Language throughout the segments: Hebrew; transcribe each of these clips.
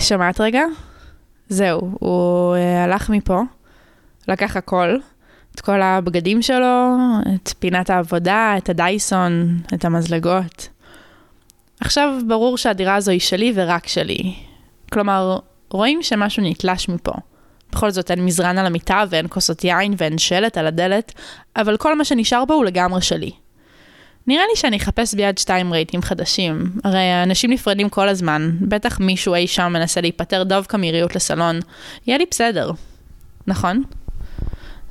שמעת רגע? זהו, הוא אה, הלך מפה, לקח הכל, את כל הבגדים שלו, את פינת העבודה, את הדייסון, את המזלגות. עכשיו ברור שהדירה הזו היא שלי ורק שלי. כלומר, רואים שמשהו נתלש מפה. בכל זאת אין מזרן על המיטה ואין כוסות יין ואין שלט על הדלת, אבל כל מה שנשאר בו הוא לגמרי שלי. נראה לי שאני אחפש ביד שתיים רהיטים חדשים. הרי אנשים נפרדים כל הזמן, בטח מישהו אי שם מנסה להיפטר דווקא מריהוט לסלון. יהיה לי בסדר. נכון?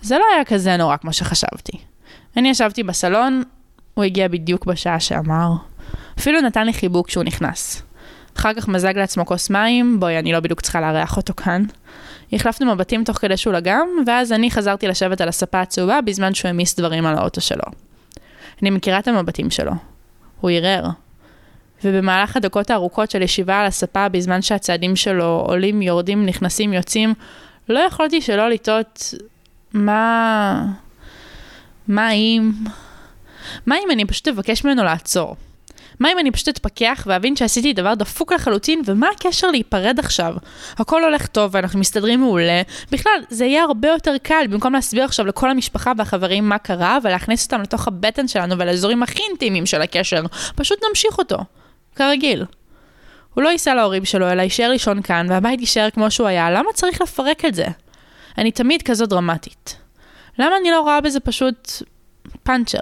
זה לא היה כזה נורא כמו שחשבתי. אני ישבתי בסלון, הוא הגיע בדיוק בשעה שאמר. אפילו נתן לי חיבוק כשהוא נכנס. אחר כך מזג לעצמו כוס מים, בואי, אני לא בדיוק צריכה לארח אותו כאן. החלפנו מבטים תוך כדי שהוא לגם, ואז אני חזרתי לשבת על הספה הצהובה בזמן שהוא העמיס דברים על האוטו שלו. אני מכירה את המבטים שלו. הוא ערער. ובמהלך הדקות הארוכות של ישיבה על הספה בזמן שהצעדים שלו עולים, יורדים, נכנסים, יוצאים, לא יכולתי שלא לטעות מה... מה אם... מה אם אני פשוט אבקש ממנו לעצור? מה אם אני פשוט אתפכח ואבין שעשיתי דבר דפוק לחלוטין, ומה הקשר להיפרד עכשיו? הכל הולך טוב ואנחנו מסתדרים מעולה. בכלל, זה יהיה הרבה יותר קל במקום להסביר עכשיו לכל המשפחה והחברים מה קרה, ולהכניס אותם לתוך הבטן שלנו ולאזורים הכי אינטימיים של הקשר. פשוט נמשיך אותו. כרגיל. הוא לא ייסע להורים שלו, אלא יישאר לישון כאן, והבית יישאר כמו שהוא היה, למה צריך לפרק את זה? אני תמיד כזו דרמטית. למה אני לא רואה בזה פשוט פאנצ'ר?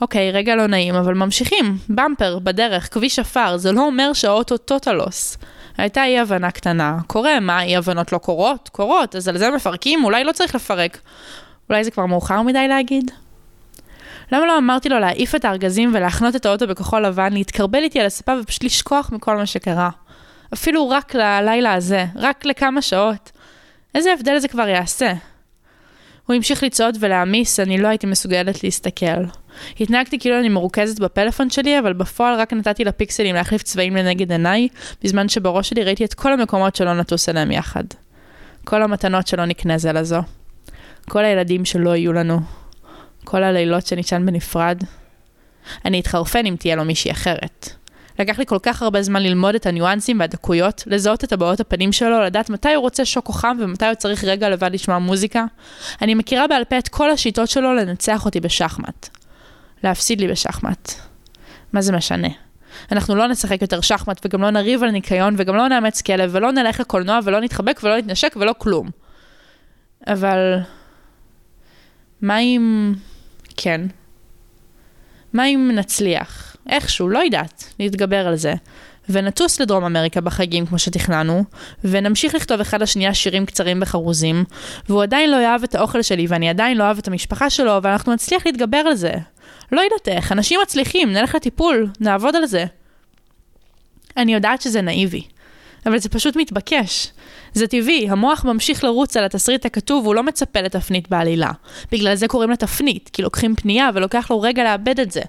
אוקיי, רגע לא נעים, אבל ממשיכים. במפר, בדרך, כביש עפר, זה לא אומר שהאוטו טוטלוס. הייתה אי הבנה קטנה. קורה, מה, אי הבנות לא קורות? קורות, אז על זה מפרקים? אולי לא צריך לפרק. אולי זה כבר מאוחר מדי להגיד? למה לא אמרתי לו להעיף את הארגזים ולהחנות את האוטו בכחול לבן, להתקרבל איתי על הספה ופשוט לשכוח מכל מה שקרה? אפילו רק ללילה הזה, רק לכמה שעות. איזה הבדל זה כבר יעשה? הוא המשיך לצעוד ולהעמיס, אני לא הייתי מסוגלת להסתכל. התנהגתי כאילו אני מרוכזת בפלאפון שלי, אבל בפועל רק נתתי לפיקסלים להחליף צבעים לנגד עיניי, בזמן שבראש שלי ראיתי את כל המקומות שלא נטוס אליהם יחד. כל המתנות שלא נקנה זה לזו. כל הילדים שלא יהיו לנו. כל הלילות שנישן בנפרד. אני אתחרפן אם תהיה לו מישהי אחרת. לקח לי כל כך הרבה זמן ללמוד את הניואנסים והדקויות, לזהות את הבעות הפנים שלו, לדעת מתי הוא רוצה שוקו חם ומתי הוא צריך רגע לבד לשמוע מוזיקה. אני מכירה בעל פה את כל השיטות שלו לנצח אותי בשחמט. להפסיד לי בשחמט. מה זה משנה? אנחנו לא נשחק יותר שחמט וגם לא נריב על ניקיון וגם לא נאמץ כלב ולא נלך לקולנוע ולא נתחבק ולא נתנשק ולא כלום. אבל... מה אם... כן. מה אם נצליח? איכשהו, לא יודעת, להתגבר על זה. ונטוס לדרום אמריקה בחגים כמו שתכננו, ונמשיך לכתוב אחד לשנייה שירים קצרים בחרוזים, והוא עדיין לא יאהב את האוכל שלי, ואני עדיין לא אוהב את המשפחה שלו, ואנחנו נצליח להתגבר על זה. לא יודעת איך, אנשים מצליחים, נלך לטיפול, נעבוד על זה. אני יודעת שזה נאיבי, אבל זה פשוט מתבקש. זה טבעי, המוח ממשיך לרוץ על התסריט הכתוב, הוא לא מצפה לתפנית בעלילה. בגלל זה קוראים לה תפנית, כי לוקחים פנייה ולוקח לו רגע לאבד את זה.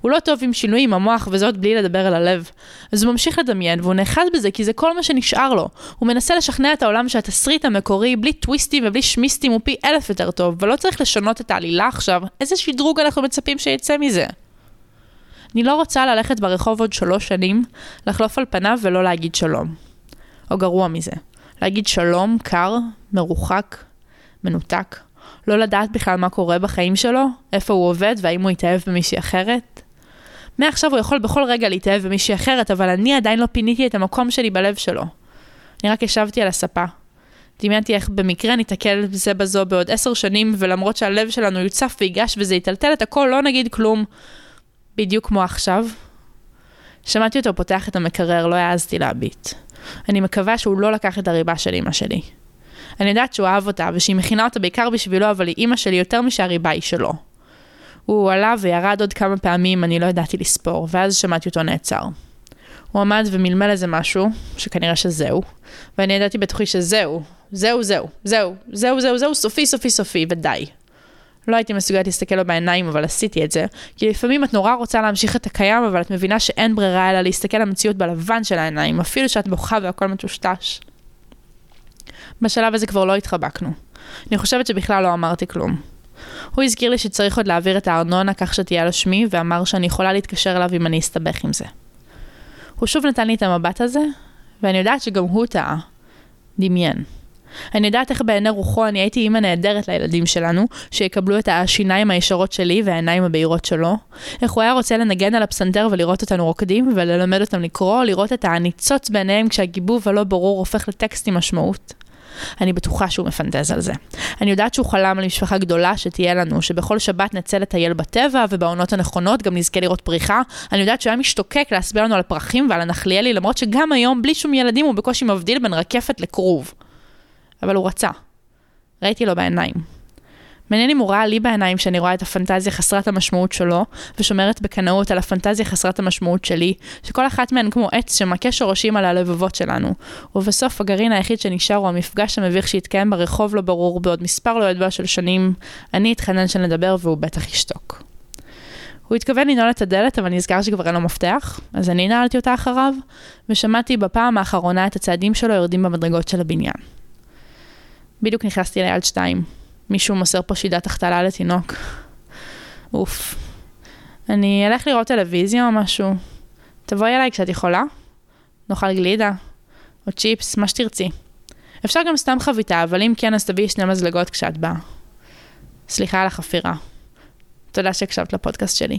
הוא לא טוב עם שינויים, המוח, וזאת בלי לדבר על הלב. אז הוא ממשיך לדמיין, והוא נאחז בזה כי זה כל מה שנשאר לו. הוא מנסה לשכנע את העולם שהתסריט המקורי, בלי טוויסטים ובלי שמיסטים, הוא פי אלף יותר טוב, ולא צריך לשנות את העלילה עכשיו. איזה שדרוג אנחנו מצפים שיצא מזה? אני לא רוצה ללכת ברחוב עוד שלוש שנים, לחלוף על פניו ולא להגיד שלום. או גרוע מזה, להגיד שלום, קר, מרוחק, מנותק. לא לדעת בכלל מה קורה בחיים שלו, איפה הוא עובד והאם הוא יתאהב במישהי אחרת. מעכשיו הוא יכול בכל רגע להתאהב במישהי אחרת, אבל אני עדיין לא פיניתי את המקום שלי בלב שלו. אני רק ישבתי על הספה. דמיינתי איך במקרה ניתקל זה בזו בעוד עשר שנים, ולמרות שהלב שלנו יוצף ויגש וזה יטלטל את הכל, לא נגיד כלום. בדיוק כמו עכשיו. שמעתי אותו פותח את המקרר, לא העזתי להביט. אני מקווה שהוא לא לקח את הריבה של אמא שלי. אני יודעת שהוא אהב אותה, ושהיא מכינה אותה בעיקר בשבילו, אבל היא אימא שלי יותר משהריבה היא שלו. הוא עלה וירד עוד כמה פעמים, אני לא ידעתי לספור, ואז שמעתי אותו נעצר. הוא עמד ומלמל איזה משהו, שכנראה שזהו, ואני ידעתי בתוכי שזהו, זהו, זהו, זהו, זהו, זהו, זהו, סופי, סופי, סופי, ודי. לא הייתי מסוגלת להסתכל לו בעיניים, אבל עשיתי את זה, כי לפעמים את נורא רוצה להמשיך את הקיים, אבל את מבינה שאין ברירה אלא להסתכל למציאות בלבן של העיניים, אפילו שאת בוכה והכל מטושטש. בשלב הזה כבר לא התחבקנו. אני חושבת שבכלל לא אמרתי כלום. הוא הזכיר לי שצריך עוד להעביר את הארנונה כך שתהיה על שמי, ואמר שאני יכולה להתקשר אליו אם אני אסתבך עם זה. הוא שוב נתן לי את המבט הזה, ואני יודעת שגם הוא טעה. דמיין. אני יודעת איך בעיני רוחו אני הייתי אימא נהדרת לילדים שלנו, שיקבלו את השיניים הישרות שלי והעיניים הבהירות שלו. איך הוא היה רוצה לנגן על הפסנתר ולראות אותנו רוקדים, וללמד אותם לקרוא, לראות את הניצוץ בעיניהם כשהגיבוב הלא ברור הופך לטקסט עם משמעות. אני בטוחה שהוא מפנטז על זה. אני יודעת שהוא חלם על משפחה גדולה שתהיה לנו, שבכל שבת נצא לטייל בטבע, ובעונות הנכונות גם נזכה לראות פריחה. אני יודעת שהוא היה משתוקק להסביר לנו על הפרחים ועל הנחליאלי, למרות שגם היום, בלי שום ילדים, הוא בקושי מבדיל בין רקפת לכרוב. אבל הוא רצה. ראיתי לו בעיניים. מעניין אם הוא ראה לי בעיניים שאני רואה את הפנטזיה חסרת המשמעות שלו, ושומרת בקנאות על הפנטזיה חסרת המשמעות שלי, שכל אחת מהן כמו עץ שמכה שורשים על הלבבות שלנו. ובסוף הגרעין היחיד שנשאר הוא המפגש המביך שהתקיים ברחוב לא ברור בעוד מספר לא ידוע של שנים. אני אתחנן שנדבר והוא בטח ישתוק. הוא התכוון לנעול את הדלת, אבל נזכר שכבר אין לו מפתח, אז אני נעלתי אותה אחריו, ושמעתי בפעם האחרונה את הצעדים שלו יורדים במדרגות של הבניין. בדיוק נכנסתי ליד שתיים. מישהו מוסר פה שידת החתלה לתינוק. אוף. אני אלך לראות טלוויזיה או משהו. תבואי אליי כשאת יכולה. נאכל גלידה. או צ'יפס, מה שתרצי. אפשר גם סתם חביתה, אבל אם כן, אז תביאי שני מזלגות כשאת באה. סליחה על החפירה. תודה שהקשבת לפודקאסט שלי.